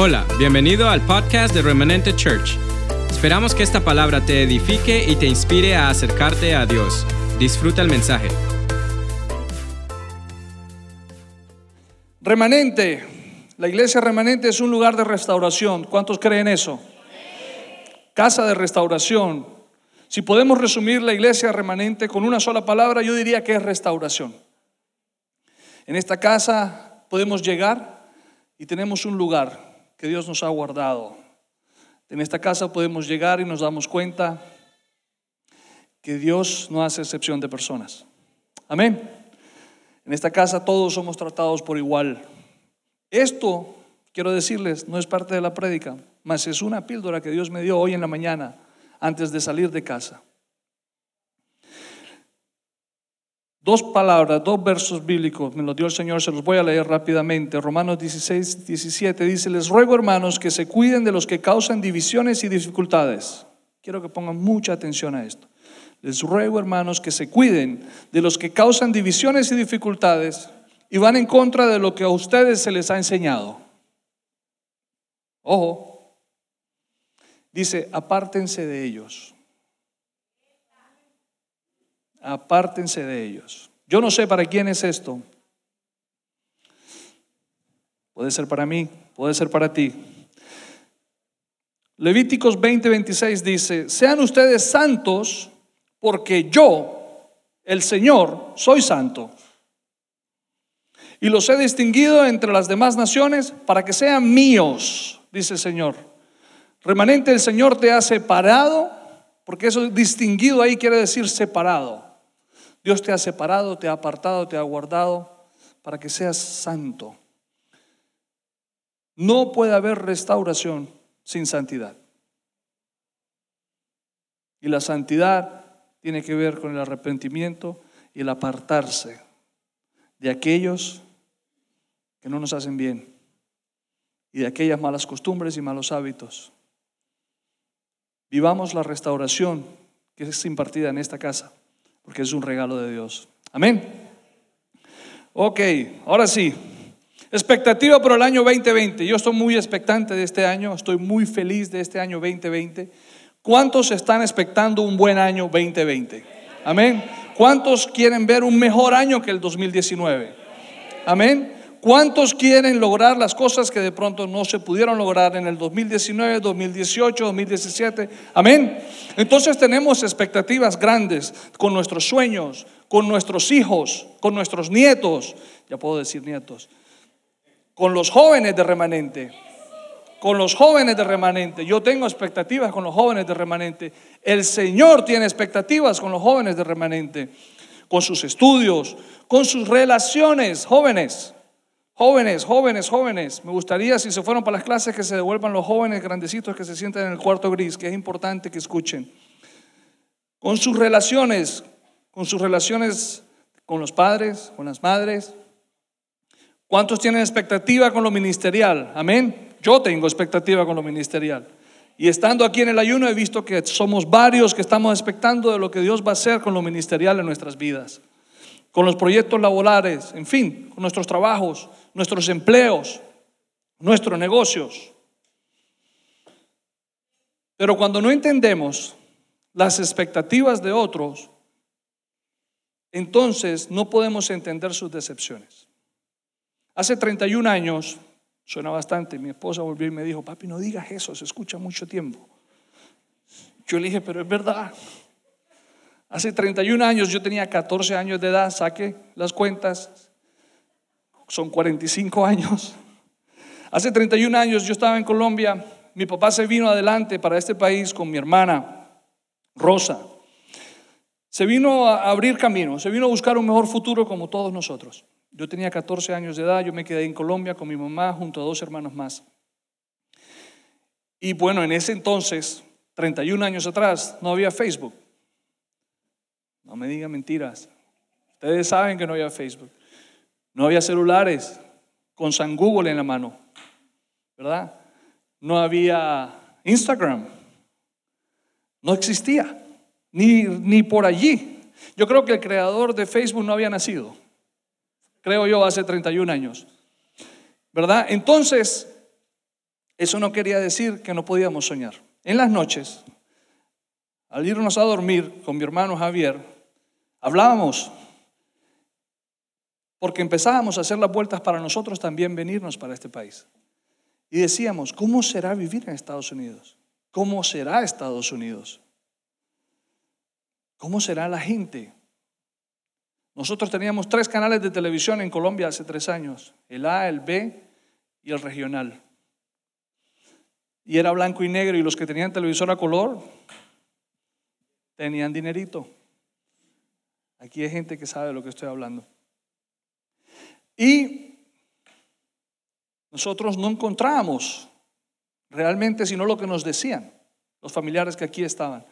Hola, bienvenido al podcast de Remanente Church. Esperamos que esta palabra te edifique y te inspire a acercarte a Dios. Disfruta el mensaje. Remanente. La iglesia remanente es un lugar de restauración. ¿Cuántos creen eso? Casa de restauración. Si podemos resumir la iglesia remanente con una sola palabra, yo diría que es restauración. En esta casa podemos llegar y tenemos un lugar que Dios nos ha guardado. En esta casa podemos llegar y nos damos cuenta que Dios no hace excepción de personas. Amén. En esta casa todos somos tratados por igual. Esto, quiero decirles, no es parte de la prédica, mas es una píldora que Dios me dio hoy en la mañana antes de salir de casa. Dos palabras, dos versos bíblicos, me los dio el Señor, se los voy a leer rápidamente. Romanos 16, 17 dice, les ruego hermanos que se cuiden de los que causan divisiones y dificultades. Quiero que pongan mucha atención a esto. Les ruego hermanos que se cuiden de los que causan divisiones y dificultades y van en contra de lo que a ustedes se les ha enseñado. Ojo, dice, apártense de ellos apártense de ellos. Yo no sé para quién es esto. Puede ser para mí, puede ser para ti. Levíticos 20:26 dice, sean ustedes santos porque yo, el Señor, soy santo. Y los he distinguido entre las demás naciones para que sean míos, dice el Señor. Remanente, el Señor te ha separado, porque eso distinguido ahí quiere decir separado. Dios te ha separado, te ha apartado, te ha guardado para que seas santo. No puede haber restauración sin santidad. Y la santidad tiene que ver con el arrepentimiento y el apartarse de aquellos que no nos hacen bien y de aquellas malas costumbres y malos hábitos. Vivamos la restauración que es impartida en esta casa porque es un regalo de Dios. Amén. Ok, ahora sí. Expectativa por el año 2020. Yo estoy muy expectante de este año, estoy muy feliz de este año 2020. ¿Cuántos están expectando un buen año 2020? Amén. ¿Cuántos quieren ver un mejor año que el 2019? Amén. ¿Cuántos quieren lograr las cosas que de pronto no se pudieron lograr en el 2019, 2018, 2017? Amén. Entonces tenemos expectativas grandes con nuestros sueños, con nuestros hijos, con nuestros nietos, ya puedo decir nietos, con los jóvenes de remanente, con los jóvenes de remanente. Yo tengo expectativas con los jóvenes de remanente. El Señor tiene expectativas con los jóvenes de remanente, con sus estudios, con sus relaciones jóvenes. Jóvenes, jóvenes, jóvenes, me gustaría si se fueron para las clases que se devuelvan los jóvenes grandecitos que se sienten en el cuarto gris, que es importante que escuchen. Con sus relaciones, con sus relaciones con los padres, con las madres. ¿Cuántos tienen expectativa con lo ministerial? Amén. Yo tengo expectativa con lo ministerial. Y estando aquí en el ayuno he visto que somos varios que estamos expectando de lo que Dios va a hacer con lo ministerial en nuestras vidas con los proyectos laborales, en fin, con nuestros trabajos, nuestros empleos, nuestros negocios. Pero cuando no entendemos las expectativas de otros, entonces no podemos entender sus decepciones. Hace 31 años, suena bastante, mi esposa volvió y me dijo, papi, no digas eso, se escucha mucho tiempo. Yo le dije, pero es verdad. Hace 31 años, yo tenía 14 años de edad, saqué las cuentas, son 45 años. Hace 31 años yo estaba en Colombia, mi papá se vino adelante para este país con mi hermana Rosa. Se vino a abrir camino, se vino a buscar un mejor futuro como todos nosotros. Yo tenía 14 años de edad, yo me quedé en Colombia con mi mamá junto a dos hermanos más. Y bueno, en ese entonces, 31 años atrás, no había Facebook. No me digan mentiras. Ustedes saben que no había Facebook. No había celulares con San Google en la mano. ¿Verdad? No había Instagram. No existía. Ni, ni por allí. Yo creo que el creador de Facebook no había nacido. Creo yo hace 31 años. ¿Verdad? Entonces, Eso no quería decir que no podíamos soñar. En las noches, al irnos a dormir con mi hermano Javier, hablábamos porque empezábamos a hacer las vueltas para nosotros también venirnos para este país. Y decíamos, ¿cómo será vivir en Estados Unidos? ¿Cómo será Estados Unidos? ¿Cómo será la gente? Nosotros teníamos tres canales de televisión en Colombia hace tres años, el A, el B y el regional. Y era blanco y negro y los que tenían televisor a color tenían dinerito. Aquí hay gente que sabe de lo que estoy hablando. Y nosotros no encontrábamos realmente sino lo que nos decían los familiares que aquí estaban.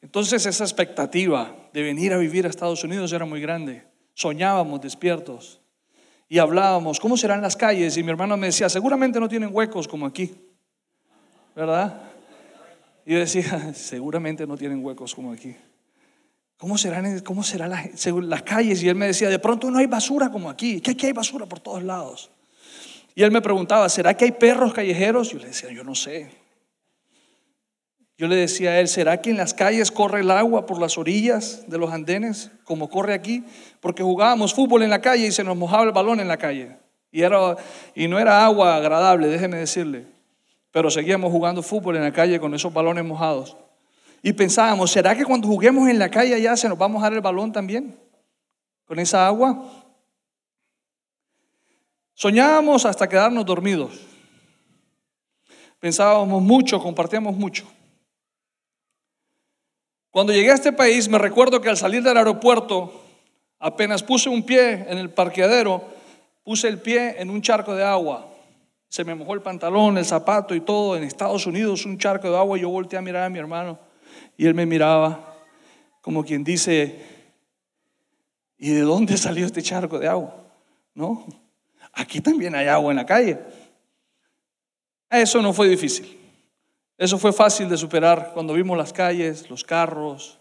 Entonces esa expectativa de venir a vivir a Estados Unidos era muy grande. Soñábamos despiertos y hablábamos, ¿cómo serán las calles? Y mi hermano me decía, seguramente no tienen huecos como aquí, ¿verdad? Y yo decía, seguramente no tienen huecos como aquí. ¿Cómo serán, cómo serán las, calles? Y él me decía, de pronto no hay basura como aquí, que aquí hay basura por todos lados. Y él me preguntaba, ¿será que hay perros callejeros? Yo le decía, yo no sé. Yo le decía a él, ¿será que en las calles corre el agua por las orillas de los andenes, como corre aquí? Porque jugábamos fútbol en la calle y se nos mojaba el balón en la calle. Y, era, y no era agua agradable, déjeme decirle. Pero seguíamos jugando fútbol en la calle con esos balones mojados. Y pensábamos, ¿será que cuando juguemos en la calle ya se nos va a mojar el balón también? Con esa agua. Soñábamos hasta quedarnos dormidos. Pensábamos mucho, compartíamos mucho. Cuando llegué a este país, me recuerdo que al salir del aeropuerto, apenas puse un pie en el parqueadero, puse el pie en un charco de agua. Se me mojó el pantalón, el zapato y todo. En Estados Unidos, un charco de agua. Yo volteé a mirar a mi hermano y él me miraba como quien dice, ¿y de dónde salió este charco de agua? ¿No? Aquí también hay agua en la calle. Eso no fue difícil. Eso fue fácil de superar cuando vimos las calles, los carros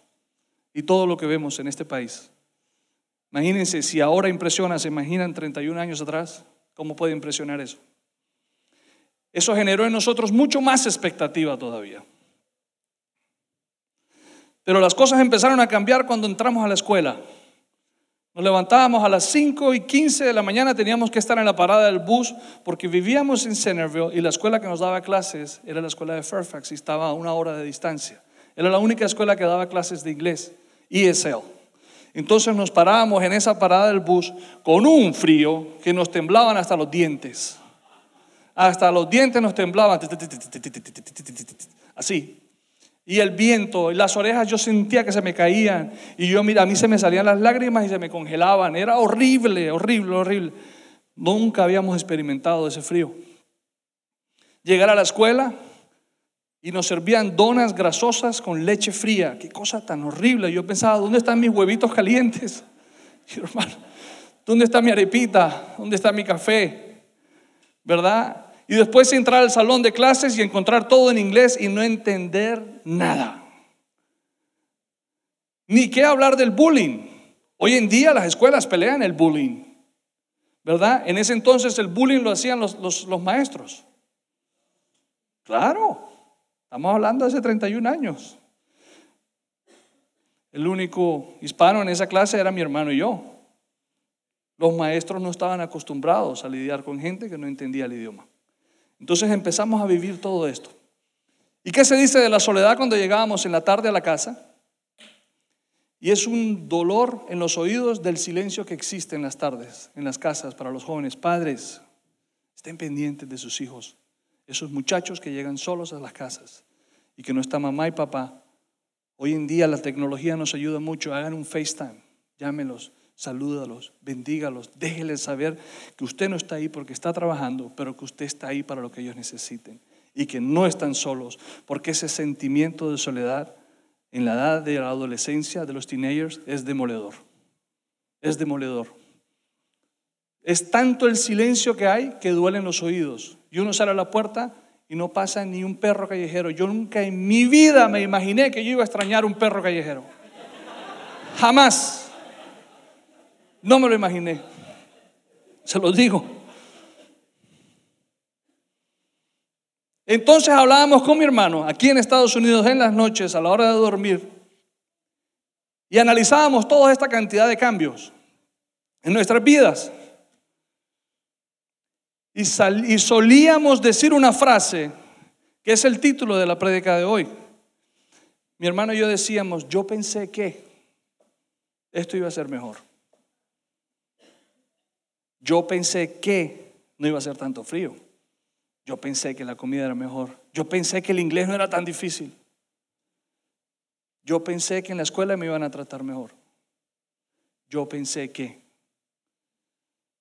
y todo lo que vemos en este país. Imagínense, si ahora impresiona, se imaginan 31 años atrás, ¿cómo puede impresionar eso? Eso generó en nosotros mucho más expectativa todavía. Pero las cosas empezaron a cambiar cuando entramos a la escuela. Nos levantábamos a las 5 y 15 de la mañana, teníamos que estar en la parada del bus porque vivíamos en Centerville y la escuela que nos daba clases era la escuela de Fairfax y estaba a una hora de distancia. Era la única escuela que daba clases de inglés, ESL. Entonces nos parábamos en esa parada del bus con un frío que nos temblaban hasta los dientes. Hasta los dientes nos temblaban. Así. Y el viento y las orejas yo sentía que se me caían. Y yo, mira, a mí se me salían las lágrimas y se me congelaban. Era horrible, horrible, horrible. Nunca habíamos experimentado ese frío. Llegar a la escuela y nos servían donas grasosas con leche fría. Qué cosa tan horrible. Yo pensaba, ¿dónde están mis huevitos calientes? ¿dónde está mi arepita? ¿Dónde está mi café? ¿Verdad? Y después entrar al salón de clases y encontrar todo en inglés y no entender nada. Ni qué hablar del bullying. Hoy en día las escuelas pelean el bullying, ¿verdad? En ese entonces el bullying lo hacían los, los maestros. Claro, estamos hablando de hace 31 años. El único hispano en esa clase era mi hermano y yo. Los maestros no estaban acostumbrados a lidiar con gente que no entendía el idioma. Entonces empezamos a vivir todo esto. ¿Y qué se dice de la soledad cuando llegábamos en la tarde a la casa? Y es un dolor en los oídos del silencio que existe en las tardes, en las casas para los jóvenes. Padres, estén pendientes de sus hijos, esos muchachos que llegan solos a las casas y que no está mamá y papá. Hoy en día la tecnología nos ayuda mucho. Hagan un FaceTime, llámenlos, salúdalos, bendígalos, déjeles saber que usted no está ahí porque está trabajando, pero que usted está ahí para lo que ellos necesiten y que no están solos, porque ese sentimiento de soledad en la edad de la adolescencia, de los teenagers, es demoledor. Es demoledor. Es tanto el silencio que hay que duelen los oídos. Y uno sale a la puerta y no pasa ni un perro callejero. Yo nunca en mi vida me imaginé que yo iba a extrañar un perro callejero. Jamás. No me lo imaginé. Se lo digo. Entonces hablábamos con mi hermano aquí en Estados Unidos en las noches a la hora de dormir y analizábamos toda esta cantidad de cambios en nuestras vidas. Y, y solíamos decir una frase que es el título de la prédica de hoy. Mi hermano y yo decíamos, yo pensé que esto iba a ser mejor. Yo pensé que no iba a ser tanto frío. Yo pensé que la comida era mejor. Yo pensé que el inglés no era tan difícil. Yo pensé que en la escuela me iban a tratar mejor. Yo pensé que.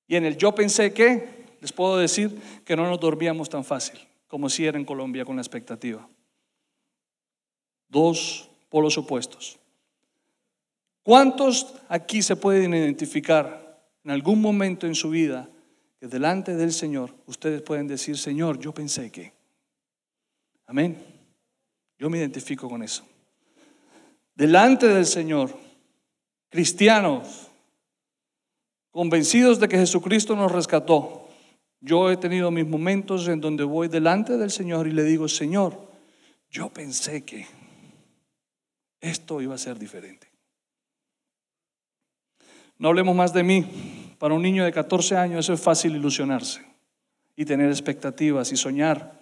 Y en el yo pensé que, les puedo decir que no nos dormíamos tan fácil como si era en Colombia con la expectativa. Dos polos opuestos. ¿Cuántos aquí se pueden identificar en algún momento en su vida que delante del Señor ustedes pueden decir, Señor, yo pensé que. Amén. Yo me identifico con eso. Delante del Señor, cristianos, convencidos de que Jesucristo nos rescató, yo he tenido mis momentos en donde voy delante del Señor y le digo, Señor, yo pensé que esto iba a ser diferente. No hablemos más de mí, para un niño de 14 años eso es fácil ilusionarse y tener expectativas y soñar.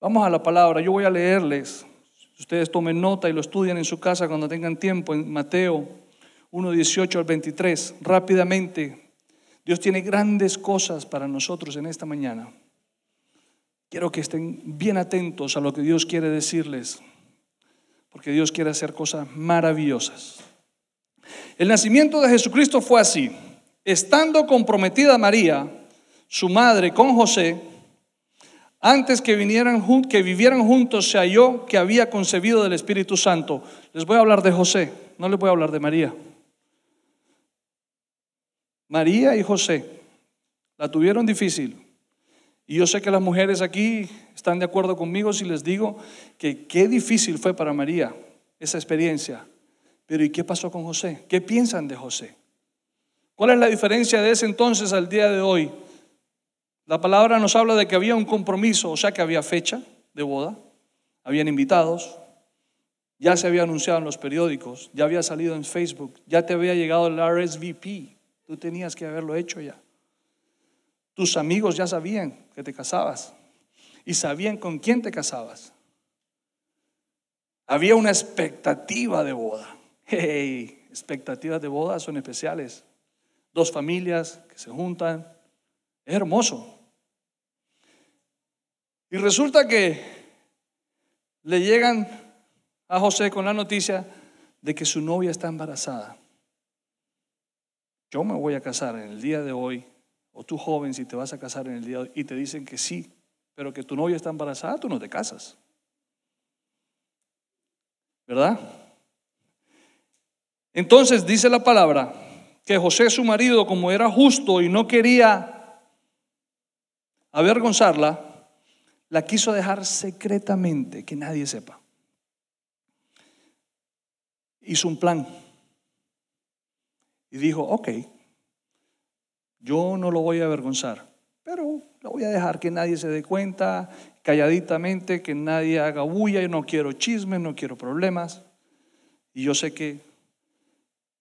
Vamos a la palabra, yo voy a leerles. Ustedes tomen nota y lo estudian en su casa cuando tengan tiempo en Mateo 1, 18 al 23. Rápidamente, Dios tiene grandes cosas para nosotros en esta mañana. Quiero que estén bien atentos a lo que Dios quiere decirles, porque Dios quiere hacer cosas maravillosas. El nacimiento de Jesucristo fue así. Estando comprometida María, su madre, con José, antes que, vinieran, que vivieran juntos, se halló que había concebido del Espíritu Santo. Les voy a hablar de José, no les voy a hablar de María. María y José la tuvieron difícil. Y yo sé que las mujeres aquí están de acuerdo conmigo si les digo que qué difícil fue para María esa experiencia. Pero ¿y qué pasó con José? ¿Qué piensan de José? ¿Cuál es la diferencia de ese entonces al día de hoy? La palabra nos habla de que había un compromiso, o sea que había fecha de boda, habían invitados, ya se había anunciado en los periódicos, ya había salido en Facebook, ya te había llegado el RSVP, tú tenías que haberlo hecho ya. Tus amigos ya sabían que te casabas y sabían con quién te casabas. Había una expectativa de boda. Hey, expectativas de boda son especiales dos familias que se juntan. Es hermoso. Y resulta que le llegan a José con la noticia de que su novia está embarazada. Yo me voy a casar en el día de hoy, o tú joven si te vas a casar en el día de hoy, y te dicen que sí, pero que tu novia está embarazada, tú no te casas. ¿Verdad? Entonces dice la palabra que José, su marido, como era justo y no quería avergonzarla, la quiso dejar secretamente, que nadie sepa. Hizo un plan y dijo, ok, yo no lo voy a avergonzar, pero lo voy a dejar que nadie se dé cuenta, calladitamente, que nadie haga bulla, yo no quiero chismes, no quiero problemas. Y yo sé que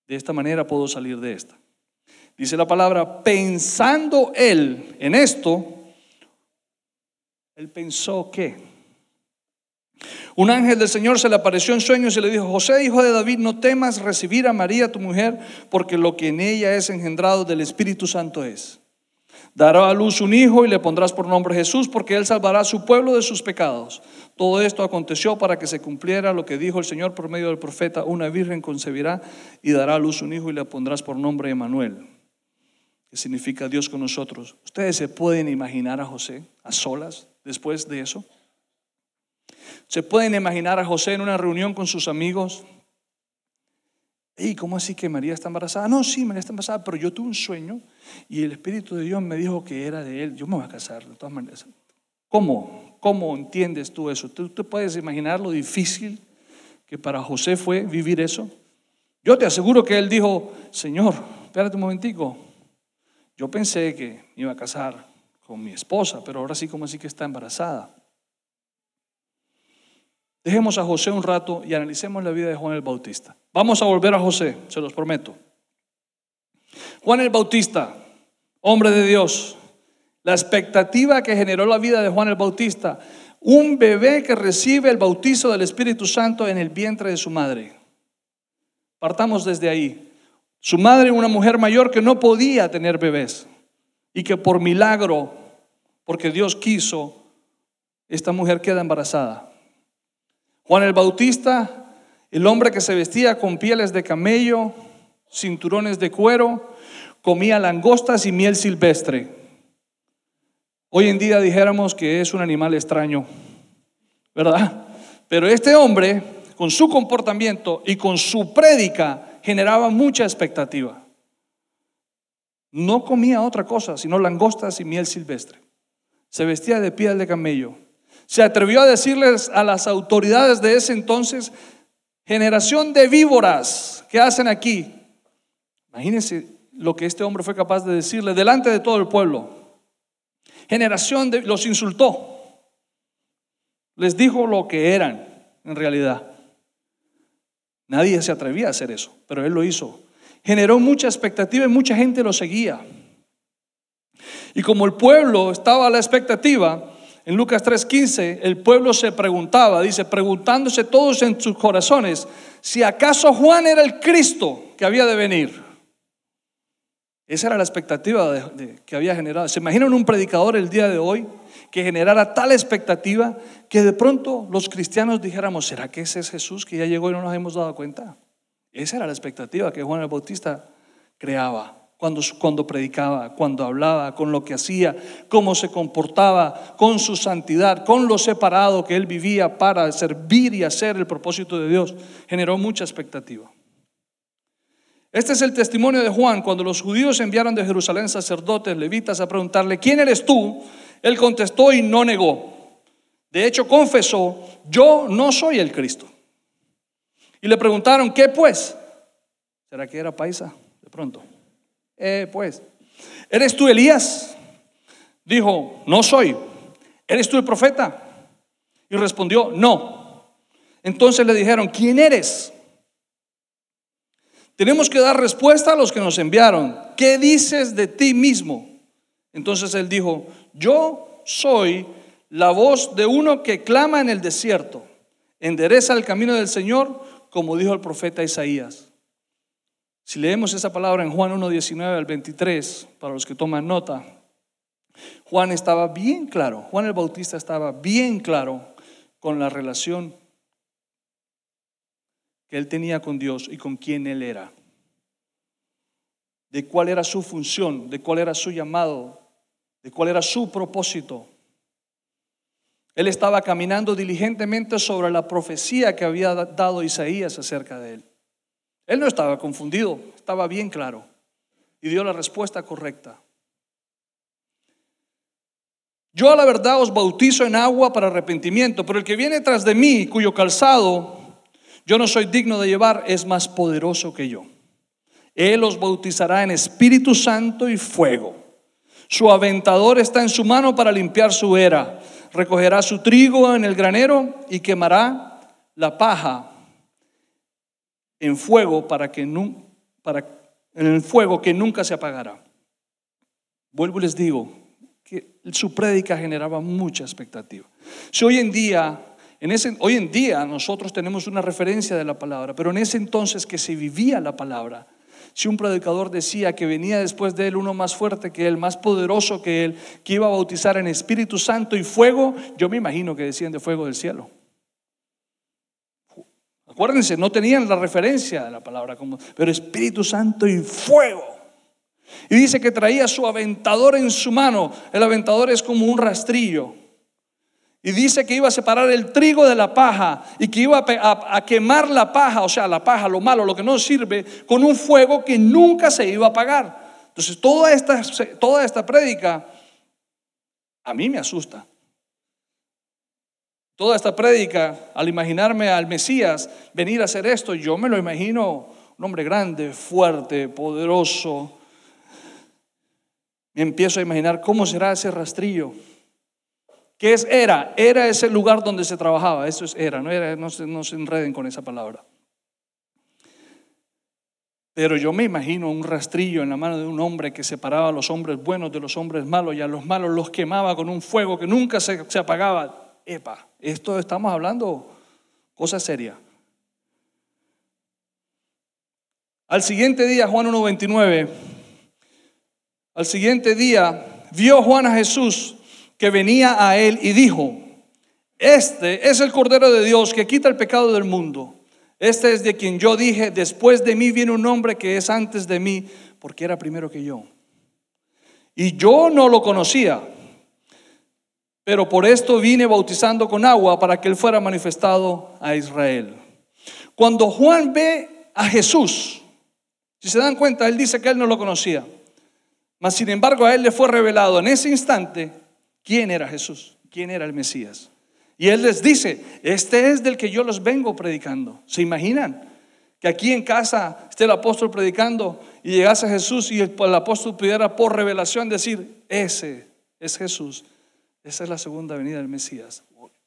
de esta manera puedo salir de esta. Dice la palabra, pensando él en esto, él pensó que un ángel del Señor se le apareció en sueños y le dijo, José, hijo de David, no temas recibir a María, tu mujer, porque lo que en ella es engendrado del Espíritu Santo es. Dará a luz un hijo y le pondrás por nombre Jesús, porque él salvará a su pueblo de sus pecados. Todo esto aconteció para que se cumpliera lo que dijo el Señor por medio del profeta, una virgen concebirá y dará a luz un hijo y le pondrás por nombre Emanuel, que significa Dios con nosotros. ¿Ustedes se pueden imaginar a José a solas después de eso? ¿Se pueden imaginar a José en una reunión con sus amigos? ¿Y cómo así que María está embarazada? No, sí, María está embarazada, pero yo tuve un sueño y el Espíritu de Dios me dijo que era de él. Yo me voy a casar, de todas maneras. ¿Cómo? ¿Cómo entiendes tú eso? ¿Tú, te puedes imaginar lo difícil que para José fue vivir eso? Yo te aseguro que él dijo, Señor, espérate un momentico. Yo pensé que me iba a casar con mi esposa, pero ahora sí como así que está embarazada. Dejemos a José un rato y analicemos la vida de Juan el Bautista. Vamos a volver a José, se los prometo. Juan el Bautista, hombre de Dios, la expectativa que generó la vida de Juan el Bautista, un bebé que recibe el bautizo del Espíritu Santo en el vientre de su madre. Partamos desde ahí. Su madre, una mujer mayor que no podía tener bebés y que por milagro, porque Dios quiso, esta mujer queda embarazada. Juan el Bautista, el hombre que se vestía con pieles de camello, cinturones de cuero, comía langostas y miel silvestre. Hoy en día dijéramos que es un animal extraño, ¿verdad? Pero este hombre, con su comportamiento y con su prédica, generaba mucha expectativa. No comía otra cosa, sino langostas y miel silvestre. Se vestía de piel de camello. Se atrevió a decirles a las autoridades de ese entonces, generación de víboras, ¿qué hacen aquí? Imagínense lo que este hombre fue capaz de decirle delante de todo el pueblo generación de, los insultó. Les dijo lo que eran en realidad. Nadie se atrevía a hacer eso, pero él lo hizo. Generó mucha expectativa y mucha gente lo seguía. Y como el pueblo estaba a la expectativa, en Lucas 3:15, el pueblo se preguntaba, dice, preguntándose todos en sus corazones, si acaso Juan era el Cristo que había de venir. Esa era la expectativa que había generado. ¿Se imaginan un predicador el día de hoy que generara tal expectativa que de pronto los cristianos dijéramos, ¿será que ese es Jesús que ya llegó y no nos hemos dado cuenta? Esa era la expectativa que Juan el Bautista creaba cuando, cuando predicaba, cuando hablaba, con lo que hacía, cómo se comportaba, con su santidad, con lo separado que él vivía para servir y hacer el propósito de Dios. Generó mucha expectativa. Este es el testimonio de Juan cuando los judíos enviaron de Jerusalén sacerdotes, levitas a preguntarle, ¿quién eres tú? Él contestó y no negó. De hecho, confesó, yo no soy el Cristo. Y le preguntaron, ¿qué pues? ¿Será que era paisa? De pronto. Eh, pues, ¿eres tú Elías? Dijo, no soy. ¿Eres tú el profeta? Y respondió, no. Entonces le dijeron, ¿quién eres? Tenemos que dar respuesta a los que nos enviaron. ¿Qué dices de ti mismo? Entonces él dijo, yo soy la voz de uno que clama en el desierto. Endereza el camino del Señor, como dijo el profeta Isaías. Si leemos esa palabra en Juan 1, 19 al 23, para los que toman nota, Juan estaba bien claro, Juan el Bautista estaba bien claro con la relación que él tenía con Dios y con quién él era, de cuál era su función, de cuál era su llamado, de cuál era su propósito. Él estaba caminando diligentemente sobre la profecía que había dado Isaías acerca de él. Él no estaba confundido, estaba bien claro y dio la respuesta correcta. Yo a la verdad os bautizo en agua para arrepentimiento, pero el que viene tras de mí, cuyo calzado yo no soy digno de llevar, es más poderoso que yo. Él los bautizará en Espíritu Santo y fuego. Su aventador está en su mano para limpiar su era. Recogerá su trigo en el granero y quemará la paja en fuego para que para en el fuego que nunca se apagará. Vuelvo y les digo que su prédica generaba mucha expectativa. Si hoy en día hoy en día nosotros tenemos una referencia de la palabra, pero en ese entonces que se vivía la palabra, si un predicador decía que venía después de él uno más fuerte que él, más poderoso que él, que iba a bautizar en Espíritu Santo y fuego, yo me imagino que decían de fuego del cielo. Acuérdense, no tenían la referencia de la palabra como, pero Espíritu Santo y fuego. Y dice que traía su aventador en su mano. El aventador es como un rastrillo. Y dice que iba a separar el trigo de la paja y que iba a, quemar la paja, o sea, la paja, lo malo, lo que no sirve, con un fuego que nunca se iba a apagar. Entonces, toda esta, toda esta prédica a mí me asusta. Toda esta prédica, al imaginarme al Mesías venir a hacer esto, yo me lo imagino un hombre grande, fuerte, poderoso. Me empiezo a imaginar cómo será ese rastrillo ¿Qué es era? Era ese lugar donde se trabajaba. Eso es era. No, era, se, no se enreden con esa palabra. Pero yo me imagino un rastrillo en la mano de un hombre que separaba a los hombres buenos de los hombres malos y a los malos los quemaba con un fuego que nunca se, se apagaba. Epa, esto estamos hablando cosa seria. Al siguiente día, Juan 1.29, al siguiente día vio Juan a Jesús que venía a él y dijo, este es el Cordero de Dios que quita el pecado del mundo. Este es de quien yo dije, después de mí viene un hombre que es antes de mí, porque era primero que yo. Y yo no lo conocía, pero por esto vine bautizando con agua para que él fuera manifestado a Israel. Cuando Juan ve a Jesús, si se dan cuenta, él dice que él no lo conocía. Mas sin embargo a él le fue revelado en ese instante quién era Jesús, quién era el Mesías. Y Él les dice, este es del que yo los vengo predicando. ¿Se imaginan? Que aquí en casa esté el apóstol predicando y llegase Jesús y el, apóstol pudiera por revelación decir, ese es Jesús. Esa es la segunda venida del Mesías.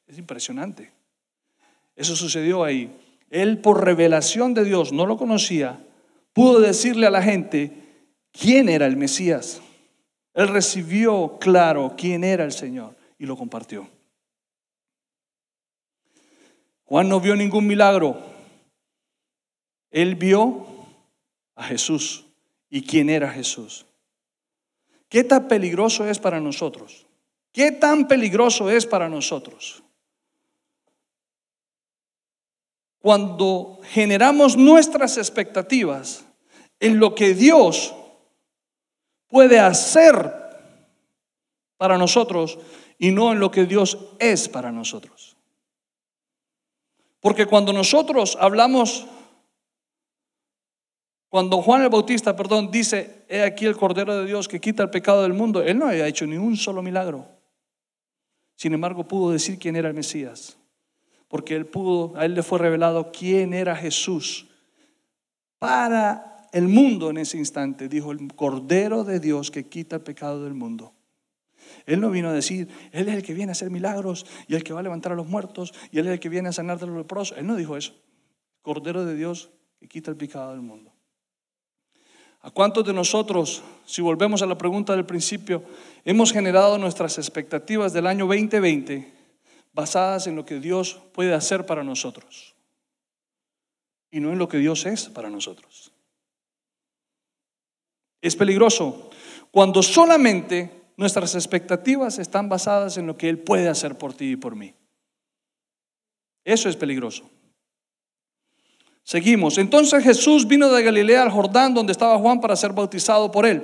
Es impresionante. Eso sucedió ahí. Él por revelación de Dios, no lo conocía, pudo decirle a la gente quién era el Mesías. Él recibió claro quién era el Señor y lo compartió. Juan no vio ningún milagro. Él vio a Jesús y quién era Jesús. ¿Qué tan peligroso es para nosotros? ¿Qué tan peligroso es para nosotros? Cuando generamos nuestras expectativas en lo que Dios puede hacer para nosotros y no en lo que Dios es para nosotros. Porque cuando nosotros hablamos, cuando Juan el Bautista, perdón, dice, he aquí el Cordero de Dios que quita el pecado del mundo, él no había hecho ni un solo milagro. Sin embargo, pudo decir quién era el Mesías. Porque él pudo, a él le fue revelado quién era Jesús. Para el mundo en ese instante, dijo el Cordero de Dios que quita el pecado del mundo. Él no vino a decir, Él es el que viene a hacer milagros y el que va a levantar a los muertos y Él es el que viene a sanar de los leprosos. Él no dijo eso. Cordero de Dios que quita el pecado del mundo. ¿A cuántos de nosotros, si volvemos a la pregunta del principio, hemos generado nuestras expectativas del año 2020 basadas en lo que Dios puede hacer para nosotros y no en lo que Dios es para nosotros? Es peligroso cuando solamente nuestras expectativas están basadas en lo que Él puede hacer por ti y por mí. Eso es peligroso. Seguimos. Entonces Jesús vino de Galilea al Jordán donde estaba Juan para ser bautizado por él.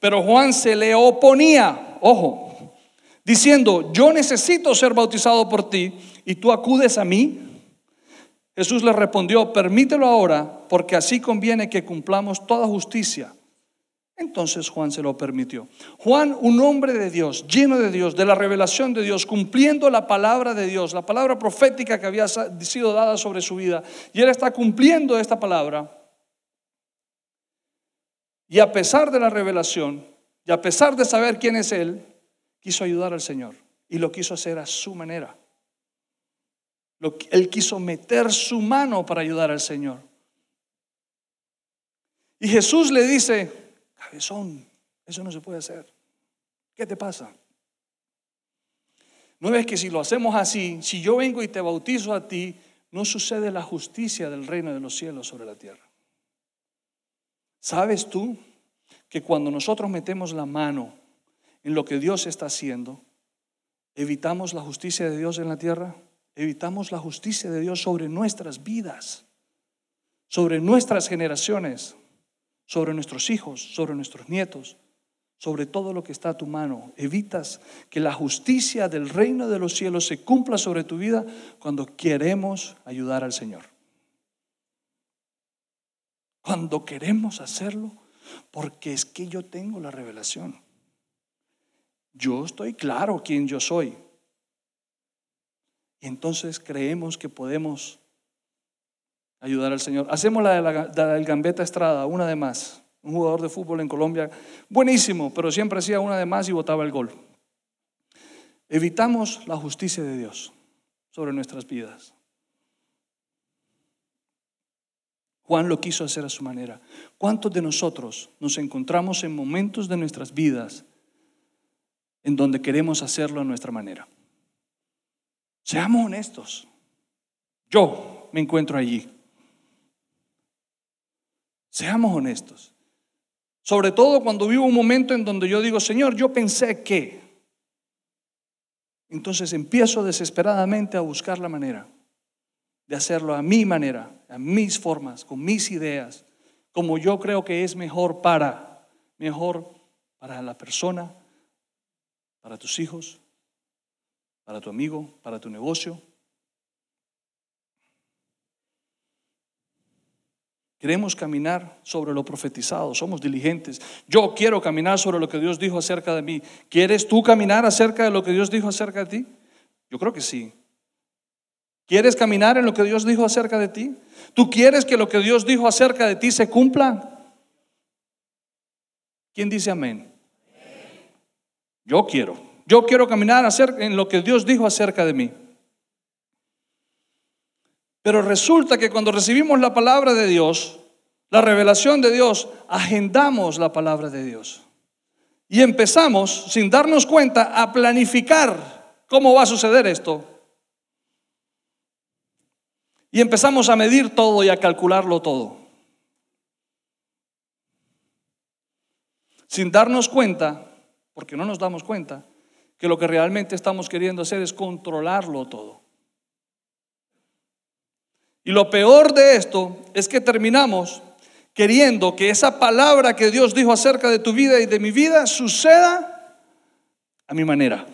Pero Juan se le oponía, ojo, diciendo, yo necesito ser bautizado por ti y tú acudes a mí. Jesús le respondió, permítelo ahora porque así conviene que cumplamos toda justicia. Entonces Juan se lo permitió. Juan, un hombre de Dios, lleno de Dios, de la revelación de Dios, cumpliendo la palabra de Dios, la palabra profética que había sido dada sobre su vida. Y él está cumpliendo esta palabra. Y a pesar de la revelación, y a pesar de saber quién es él, quiso ayudar al Señor. Y lo quiso hacer a su manera. Él quiso meter su mano para ayudar al Señor. Y Jesús le dice, cabezón, eso no se puede hacer. ¿Qué te pasa? No ves que si lo hacemos así, si yo vengo y te bautizo a ti, no sucede la justicia del reino de los cielos sobre la tierra. ¿Sabes tú que cuando nosotros metemos la mano en lo que Dios está haciendo, evitamos la justicia de Dios en la tierra? Evitamos la justicia de Dios sobre nuestras vidas, sobre nuestras generaciones sobre nuestros hijos, sobre nuestros nietos, sobre todo lo que está a tu mano. Evitas que la justicia del reino de los cielos se cumpla sobre tu vida cuando queremos ayudar al Señor. Cuando queremos hacerlo, porque es que yo tengo la revelación. Yo estoy claro quién yo soy. Y entonces creemos que podemos ayudar al Señor. Hacemos la, de la del Gambetta Estrada, una de más. Un jugador de fútbol en Colombia, buenísimo, pero siempre hacía una de más y botaba el gol. evitamos la justicia de Dios sobre nuestras vidas. Juan lo quiso hacer a su manera. ¿Cuántos de nosotros nos encontramos en momentos de nuestras vidas en donde queremos hacerlo a nuestra manera? Seamos honestos. Yo me encuentro allí. Seamos honestos. Sobre todo cuando vivo un momento en donde yo digo, Señor, yo pensé que. Entonces empiezo desesperadamente a buscar la manera de hacerlo a mi manera, a mis formas, con mis ideas, como yo creo que es mejor para, mejor para la persona, para tus hijos, para tu amigo, para tu negocio. Queremos caminar sobre lo profetizado, somos diligentes. Yo quiero caminar sobre lo que Dios dijo acerca de mí. ¿Quieres tú caminar acerca de lo que Dios dijo acerca de ti? Yo creo que sí. ¿Quieres caminar en lo que Dios dijo acerca de ti? ¿Tú quieres que lo que Dios dijo acerca de ti se cumpla? ¿Quién dice amén? Yo quiero. Yo quiero caminar en lo que Dios dijo acerca de mí. Pero resulta que cuando recibimos la palabra de Dios, la revelación de Dios, agendamos la palabra de Dios. Y empezamos, sin darnos cuenta, a planificar cómo va a suceder esto. Y empezamos a medir todo y a calcularlo todo. Sin darnos cuenta, porque no nos damos cuenta, que lo que realmente estamos queriendo hacer es controlarlo todo. Y lo peor de esto es que terminamos queriendo que esa palabra que Dios dijo acerca de tu vida y de mi vida suceda a mi manera.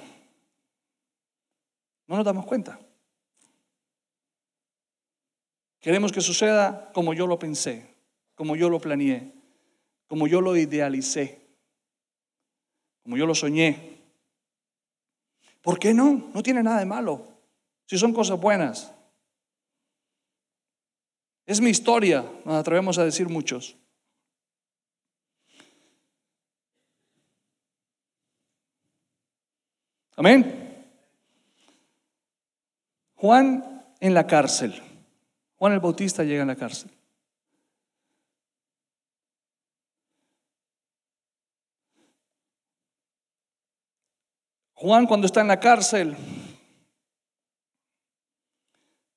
No nos damos cuenta. Queremos que suceda como yo lo pensé, como yo lo planeé, como yo lo idealicé, como yo lo soñé. ¿Por qué no? No tiene nada de malo. Si son cosas buenas. Es mi historia, nos atrevemos a decir muchos. Amén. Juan en la cárcel. Juan el Bautista llega a la cárcel. Juan cuando está en la cárcel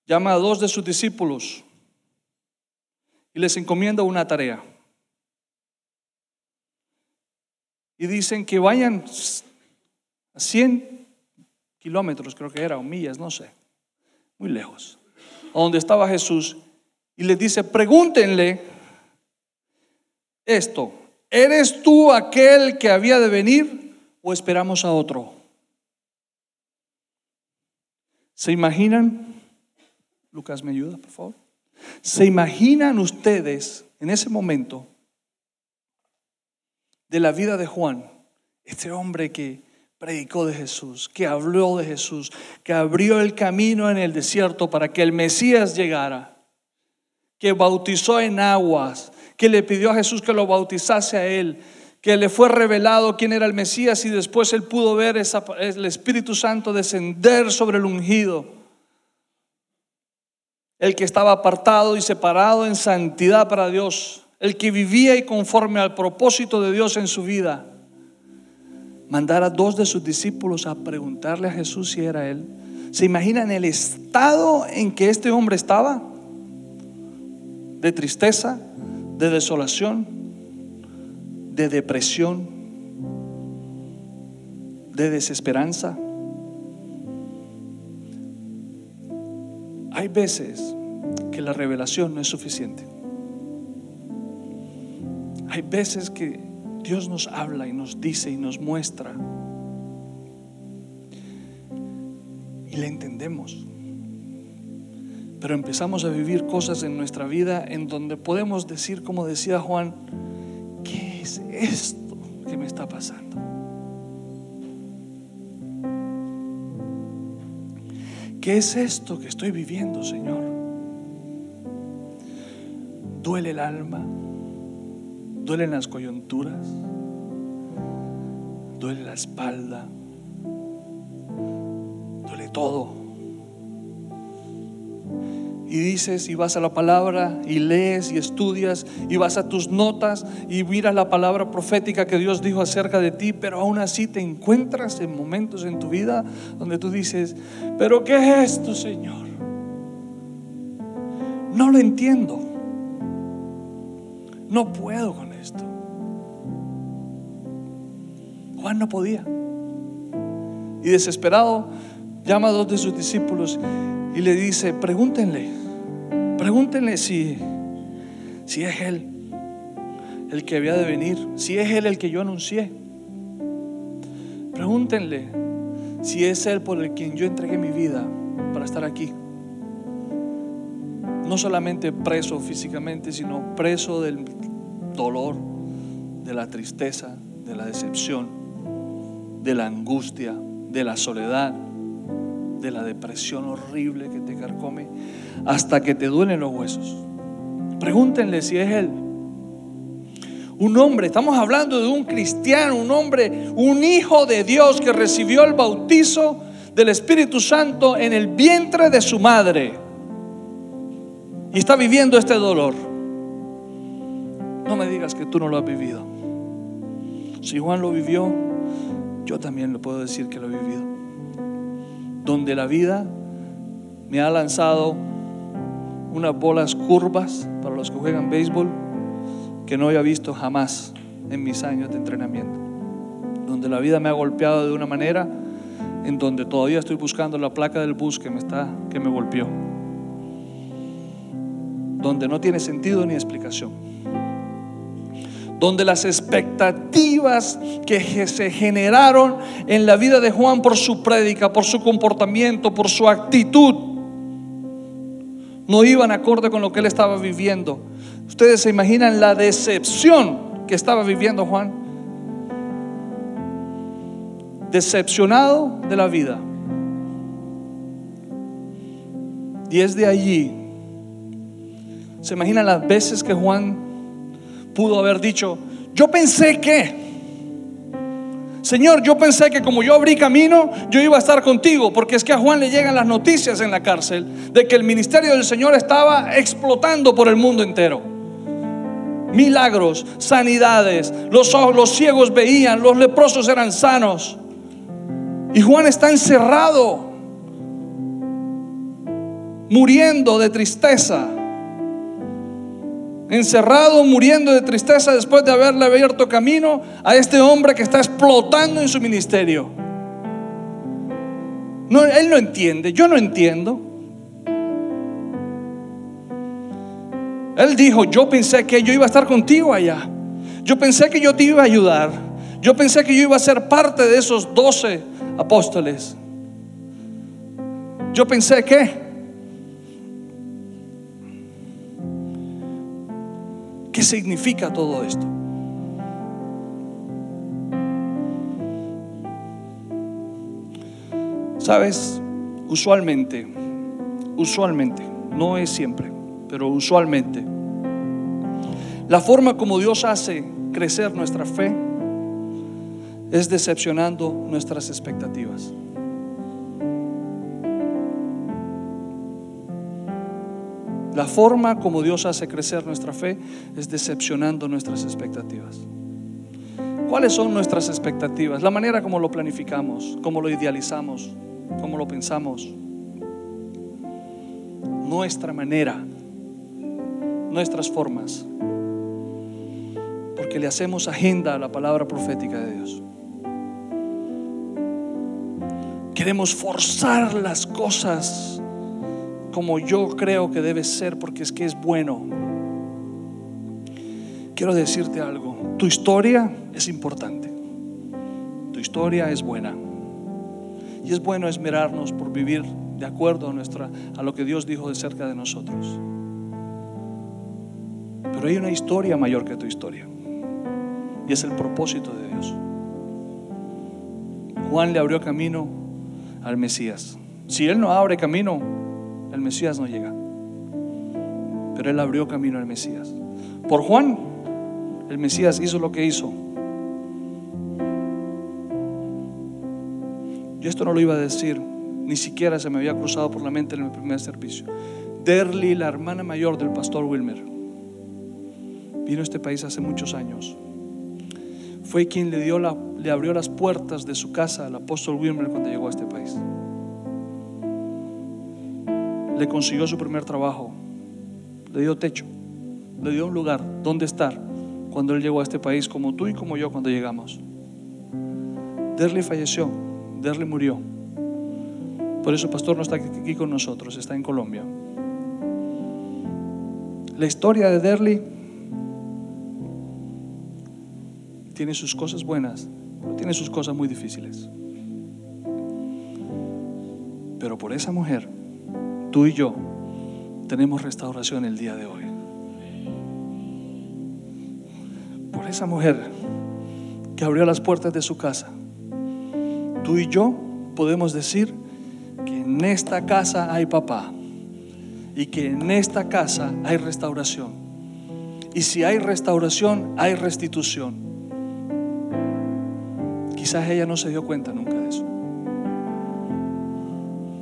llama a dos de sus discípulos les encomienda una tarea. Y dicen que vayan a 100 kilómetros, creo que era, o millas, no sé, muy lejos, a donde estaba Jesús, y les dice, pregúntenle esto, ¿eres tú aquel que había de venir o esperamos a otro? ¿Se imaginan? Lucas, ¿me ayuda, por favor? ¿Se imaginan ustedes en ese momento de la vida de Juan, este hombre que predicó de Jesús, que habló de Jesús, que abrió el camino en el desierto para que el Mesías llegara, que bautizó en aguas, que le pidió a Jesús que lo bautizase a él, que le fue revelado quién era el Mesías y después él pudo ver el Espíritu Santo descender sobre el ungido el que estaba apartado y separado en santidad para Dios, el que vivía y conforme al propósito de Dios en su vida, mandar a dos de sus discípulos a preguntarle a Jesús si era él. ¿Se imaginan el estado en que este hombre estaba? De tristeza, de desolación, de depresión, de desesperanza. Hay veces que la revelación no es suficiente. Hay veces que Dios nos habla y nos dice y nos muestra. Y le entendemos. Pero empezamos a vivir cosas en nuestra vida en donde podemos decir, como decía Juan, ¿qué es esto que me está pasando? ¿Qué es esto que estoy viviendo, Señor? Duele el alma, duelen las coyunturas, duele la espalda, de todo. Y dices y vas a la palabra y lees y estudias y vas a tus notas y miras la palabra profética que Dios dijo acerca de ti, pero aún así te encuentras en momentos en tu vida donde tú dices, pero ¿qué es esto, Señor? No lo entiendo. No puedo con esto. Juan no podía. Y desesperado llama a dos de sus discípulos y le dice, pregúntenle, pregúntenle si, si es Él el que había de venir, si es Él el que yo anuncié. Pregúntenle si es Él por el quien yo entregué mi vida para estar aquí. No solamente preso físicamente, sino preso del dolor, de la tristeza, de la decepción, de la angustia, de la soledad, de la depresión horrible que te carcome, hasta que te duelen los huesos. Pregúntenle si es Él. Un hombre, estamos hablando de un cristiano, un hombre, un hijo de Dios que recibió el bautizo del Espíritu Santo en el vientre de su madre y está viviendo este dolor. No me digas que tú no lo has vivido. Si Juan lo vivió, yo también lo puedo decir que lo he vivido. Donde la vida me ha lanzado unas bolas curvas para los que juegan béisbol que no había visto jamás en mis años de entrenamiento. Donde la vida me ha golpeado de una manera en donde todavía estoy buscando la placa del bus que me está que me golpeó. Donde no tiene sentido ni explicación donde las expectativas que se generaron en la vida de Juan por su prédica, por su comportamiento, por su actitud, no iban acorde con lo que él estaba viviendo. Ustedes se imaginan la decepción que estaba viviendo Juan. Decepcionado de la vida. Y es de allí. Se imaginan las veces que Juan pudo haber dicho, yo pensé que, Señor, yo pensé que como yo abrí camino, yo iba a estar contigo, porque es que a Juan le llegan las noticias en la cárcel de que el ministerio del Señor estaba explotando por el mundo entero. Milagros, sanidades, los, los ciegos veían, los leprosos eran sanos. Y Juan está encerrado, muriendo de tristeza encerrado, muriendo de tristeza después de haberle abierto camino a este hombre que está explotando en su ministerio. No, él no entiende, yo no entiendo. Él dijo, yo pensé que yo iba a estar contigo allá. Yo pensé que yo te iba a ayudar. Yo pensé que yo iba a ser parte de esos doce apóstoles. Yo pensé que ¿Qué significa todo esto? Sabes, usualmente, usualmente, no es siempre, pero usualmente, la forma como Dios hace crecer nuestra fe es decepcionando nuestras expectativas. La forma como Dios hace crecer nuestra fe es decepcionando nuestras expectativas. ¿Cuáles son nuestras expectativas? La manera como lo planificamos, como lo idealizamos, como lo pensamos. Nuestra manera, nuestras formas. Porque le hacemos agenda a la palabra profética de Dios. Queremos forzar las cosas como yo creo que debe ser porque es que es bueno. Quiero decirte algo, tu historia es importante, tu historia es buena y es bueno esmerarnos por vivir de acuerdo a, nuestra, a lo que Dios dijo de cerca de nosotros. Pero hay una historia mayor que tu historia y es el propósito de Dios. Juan le abrió camino al Mesías. Si Él no abre camino, el Mesías no llega. Pero Él abrió camino al Mesías. Por Juan, el Mesías hizo lo que hizo. Y esto no lo iba a decir ni siquiera se me había cruzado por la mente en el primer servicio. Derly, la hermana mayor del pastor Wilmer, vino a este país hace muchos años. Fue quien le, dio la, le abrió las puertas de su casa al apóstol Wilmer cuando llegó a este país. Le consiguió su primer trabajo, le dio techo, le dio un lugar donde estar cuando él llegó a este país, como tú y como yo cuando llegamos. Derly falleció, Derly murió. Por eso el pastor no está aquí con nosotros, está en Colombia. La historia de Derly tiene sus cosas buenas, pero tiene sus cosas muy difíciles. Pero por esa mujer, tú y yo tenemos restauración el día de hoy. Por esa mujer que abrió las puertas de su casa, tú y yo podemos decir que en esta casa hay papá y que en esta casa hay restauración. Y si hay restauración, hay restitución. Quizás ella no se dio cuenta nunca de eso.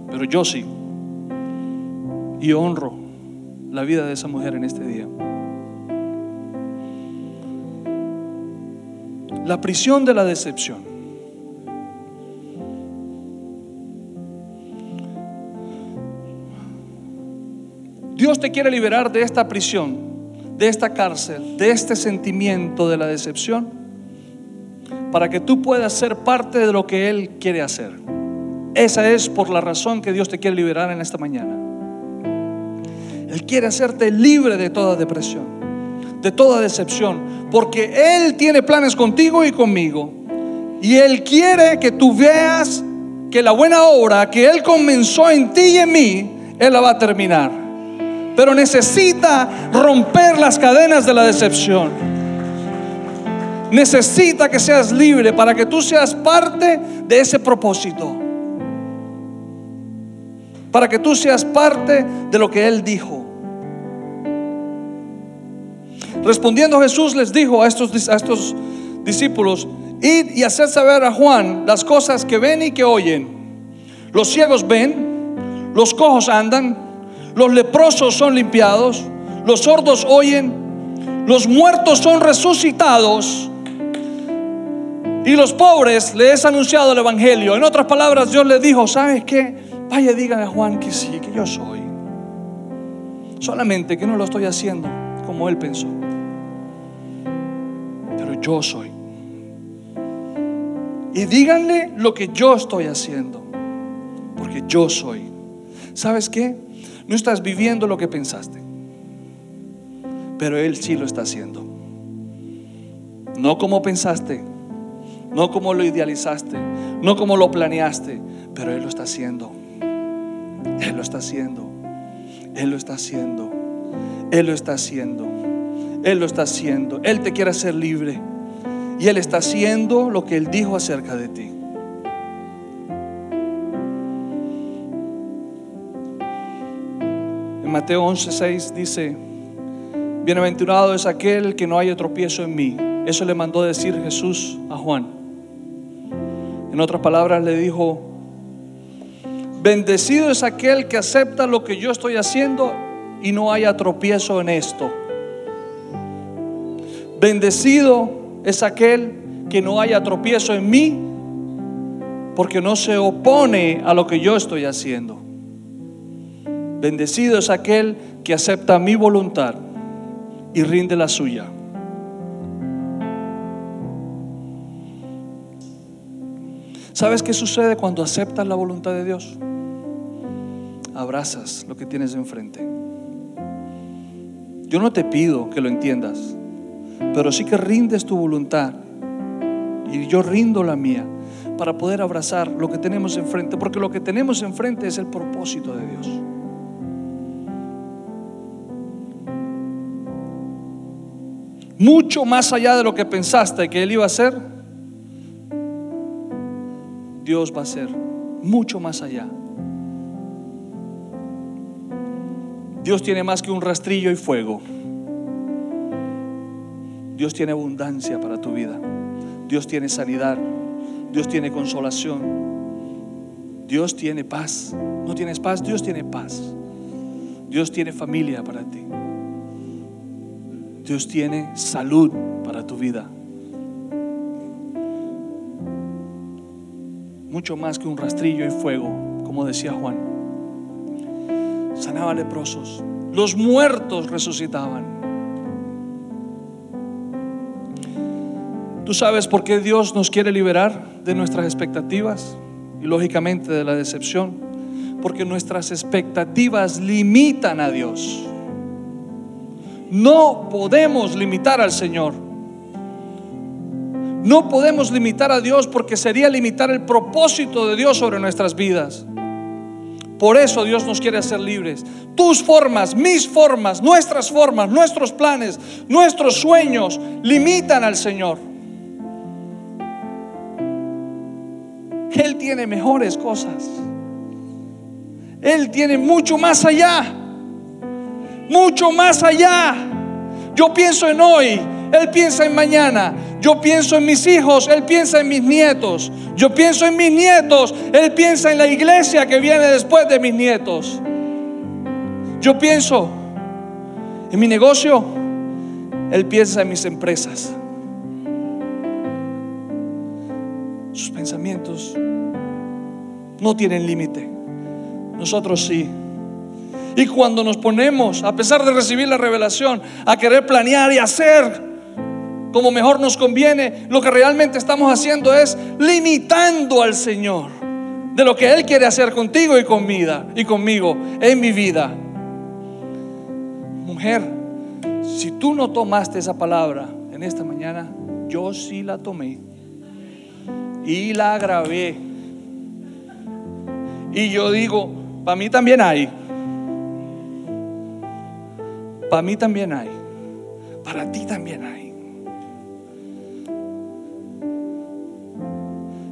Pero yo sí. Y honro la vida de esa mujer en este día. La prisión de la decepción. Dios te quiere liberar de esta prisión, de esta cárcel, de este sentimiento de la decepción, para que tú puedas ser parte de lo que Él quiere hacer. Esa es por la razón que Dios te quiere liberar en esta mañana. Él quiere hacerte libre de toda depresión, de toda decepción, porque Él tiene planes contigo y conmigo. Y Él quiere que tú veas que la buena obra que Él comenzó en ti y en mí, Él la va a terminar pero necesita romper las cadenas de la decepción. Necesita que seas libre para que tú seas parte de ese propósito. Para que tú seas parte de lo que Él dijo. Respondiendo Jesús les dijo a estos, a estos discípulos, id y hacer saber a Juan las cosas que ven y que oyen. Los ciegos ven, los cojos andan, los leprosos son limpiados, los sordos oyen, los muertos son resucitados y los pobres les es anunciado el Evangelio. En otras palabras, Dios les dijo, ¿sabes qué? Vaya, díganle a Juan que sí, que yo soy. Solamente que no lo estoy haciendo como él pensó. Yo soy. Y díganle lo que yo estoy haciendo. Porque yo soy. ¿Sabes qué? No estás viviendo lo que pensaste, pero Él sí lo está haciendo. No como pensaste, no como lo idealizaste, no como lo planeaste, pero Él lo está haciendo. Él lo está haciendo. Él lo está haciendo. Él lo está haciendo. Él lo está haciendo. Él te quiere hacer libre. Y Él está haciendo lo que Él dijo acerca de ti. Mateo 11:6 dice, bienaventurado es aquel que no haya tropiezo en mí. Eso le mandó decir Jesús a Juan. En otras palabras le dijo, bendecido es aquel que acepta lo que yo estoy haciendo y no haya tropiezo en esto. Bendecido es aquel que no haya tropiezo en mí porque no se opone a lo que yo estoy haciendo. Bendecido es aquel que acepta mi voluntad y rinde la suya. ¿Sabes qué sucede cuando aceptas la voluntad de Dios? Abrazas lo que tienes enfrente. Yo no te pido que lo entiendas, pero sí que rindes tu voluntad y yo rindo la mía para poder abrazar lo que tenemos enfrente, porque lo que tenemos enfrente es el propósito de Dios. mucho más allá de lo que pensaste que Él iba a hacer, Dios va a hacer mucho más allá. Dios tiene más que un rastrillo y fuego. Dios tiene abundancia para tu vida. Dios tiene sanidad. Dios tiene consolación. Dios tiene paz. ¿No tienes paz? Dios tiene paz. Dios tiene familia para ti. Dios tiene salud para tu vida. Mucho más que un rastrillo y fuego, como decía Juan. Sanaba leprosos. Los muertos resucitaban. ¿Tú sabes por qué Dios nos quiere liberar de nuestras expectativas y lógicamente de la decepción? Porque nuestras expectativas limitan a Dios. No podemos limitar al Señor. No podemos limitar a Dios porque sería limitar el propósito de Dios sobre nuestras vidas. Por eso Dios nos quiere hacer libres. Tus formas, mis formas, nuestras formas, nuestros planes, nuestros sueños limitan al Señor. Él tiene mejores cosas. Él tiene mucho más allá. Mucho más allá. Yo pienso en hoy, Él piensa en mañana. Yo pienso en mis hijos, Él piensa en mis nietos. Yo pienso en mis nietos, Él piensa en la iglesia que viene después de mis nietos. Yo pienso en mi negocio, Él piensa en mis empresas. Sus pensamientos no tienen límite. Nosotros sí. Y cuando nos ponemos, a pesar de recibir la revelación, a querer planear y hacer como mejor nos conviene, lo que realmente estamos haciendo es limitando al Señor de lo que Él quiere hacer contigo y y conmigo en mi vida. Mujer, si tú no tomaste esa palabra en esta mañana, yo sí la tomé y la grabé. Y yo digo, para mí también hay. Para mí también hay. Para ti también hay.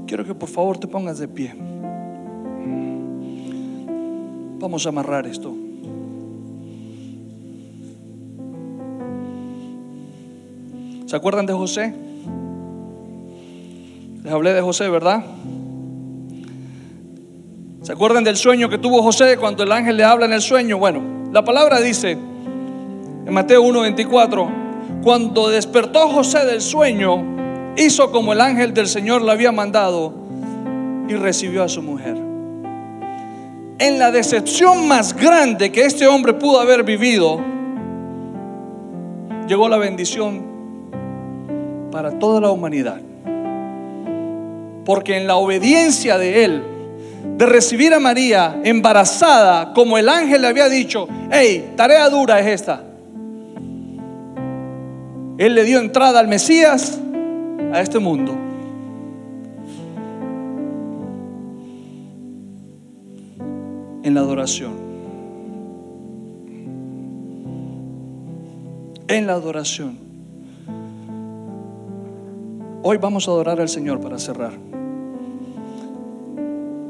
Quiero que por favor te pongas de pie. Vamos a amarrar esto. ¿Se acuerdan de José? Les hablé de José, ¿verdad? ¿Se acuerdan del sueño que tuvo José cuando el ángel le habla en el sueño? Bueno, la palabra dice en Mateo 1:24, cuando despertó José del sueño, hizo como el ángel del Señor le había mandado y recibió a su mujer. En la decepción más grande que este hombre pudo haber vivido, llegó la bendición para toda la humanidad. Porque en la obediencia de él, de recibir a María embarazada, como el ángel le había dicho, hey, tarea dura es esta. Él le dio entrada al Mesías a este mundo. En la adoración. En la adoración. Hoy vamos a adorar al Señor para cerrar.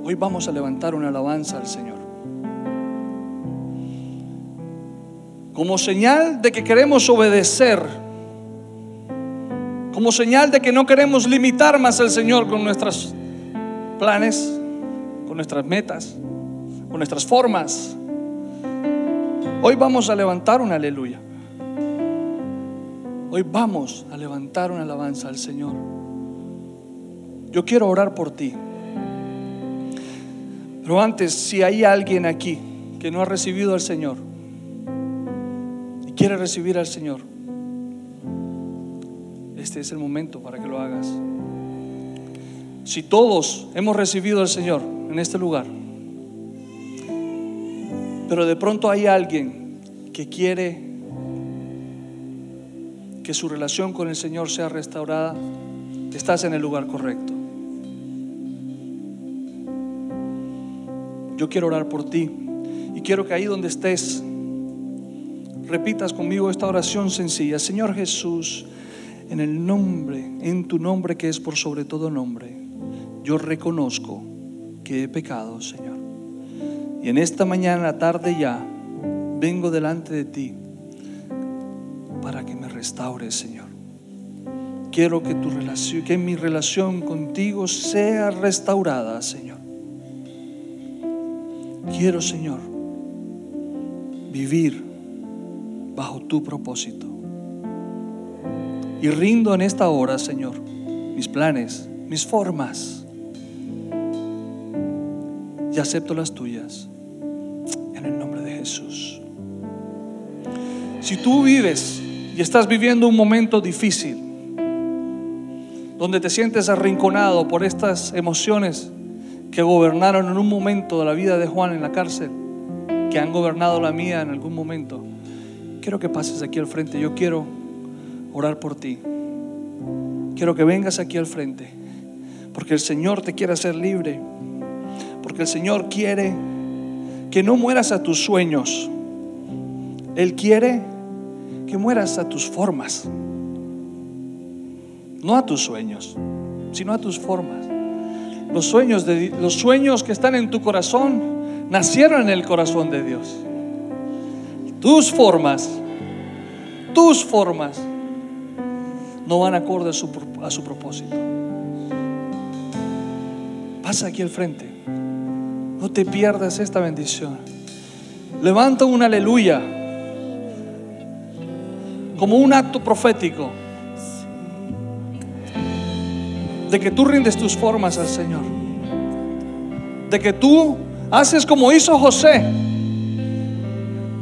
Hoy vamos a levantar una alabanza al Señor. Como señal de que queremos obedecer. Como señal de que no queremos limitar más al Señor con nuestros planes, con nuestras metas, con nuestras formas. Hoy vamos a levantar una aleluya. Hoy vamos a levantar una alabanza al Señor. Yo quiero orar por ti. Pero antes, si hay alguien aquí que no ha recibido al Señor y quiere recibir al Señor, este es el momento para que lo hagas. Si todos hemos recibido al Señor en este lugar, pero de pronto hay alguien que quiere que su relación con el Señor sea restaurada, estás en el lugar correcto. Yo quiero orar por ti y quiero que ahí donde estés repitas conmigo esta oración sencilla. Señor Jesús, en el nombre, en tu nombre que es por sobre todo nombre, yo reconozco que he pecado, Señor. Y en esta mañana, tarde ya, vengo delante de ti para que me restaures, Señor. Quiero que tu relación, que mi relación contigo sea restaurada, Señor. Quiero, Señor, vivir bajo tu propósito. Y rindo en esta hora, Señor, mis planes, mis formas. Y acepto las tuyas. En el nombre de Jesús. Si tú vives y estás viviendo un momento difícil, donde te sientes arrinconado por estas emociones que gobernaron en un momento de la vida de Juan en la cárcel, que han gobernado la mía en algún momento, quiero que pases aquí al frente. Yo quiero orar por ti. Quiero que vengas aquí al frente, porque el Señor te quiere hacer libre, porque el Señor quiere que no mueras a tus sueños. Él quiere que mueras a tus formas, no a tus sueños, sino a tus formas. Los sueños, de, los sueños que están en tu corazón nacieron en el corazón de Dios. Tus formas, tus formas no van acorde a su, a su propósito. Pasa aquí al frente. No te pierdas esta bendición. Levanta un aleluya como un acto profético de que tú rindes tus formas al Señor. De que tú haces como hizo José.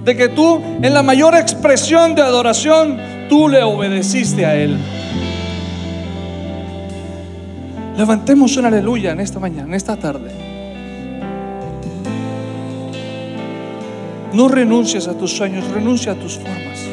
De que tú en la mayor expresión de adoración, tú le obedeciste a Él. Levantemos una aleluya en esta mañana, en esta tarde. No renuncies a tus sueños, renuncia a tus formas.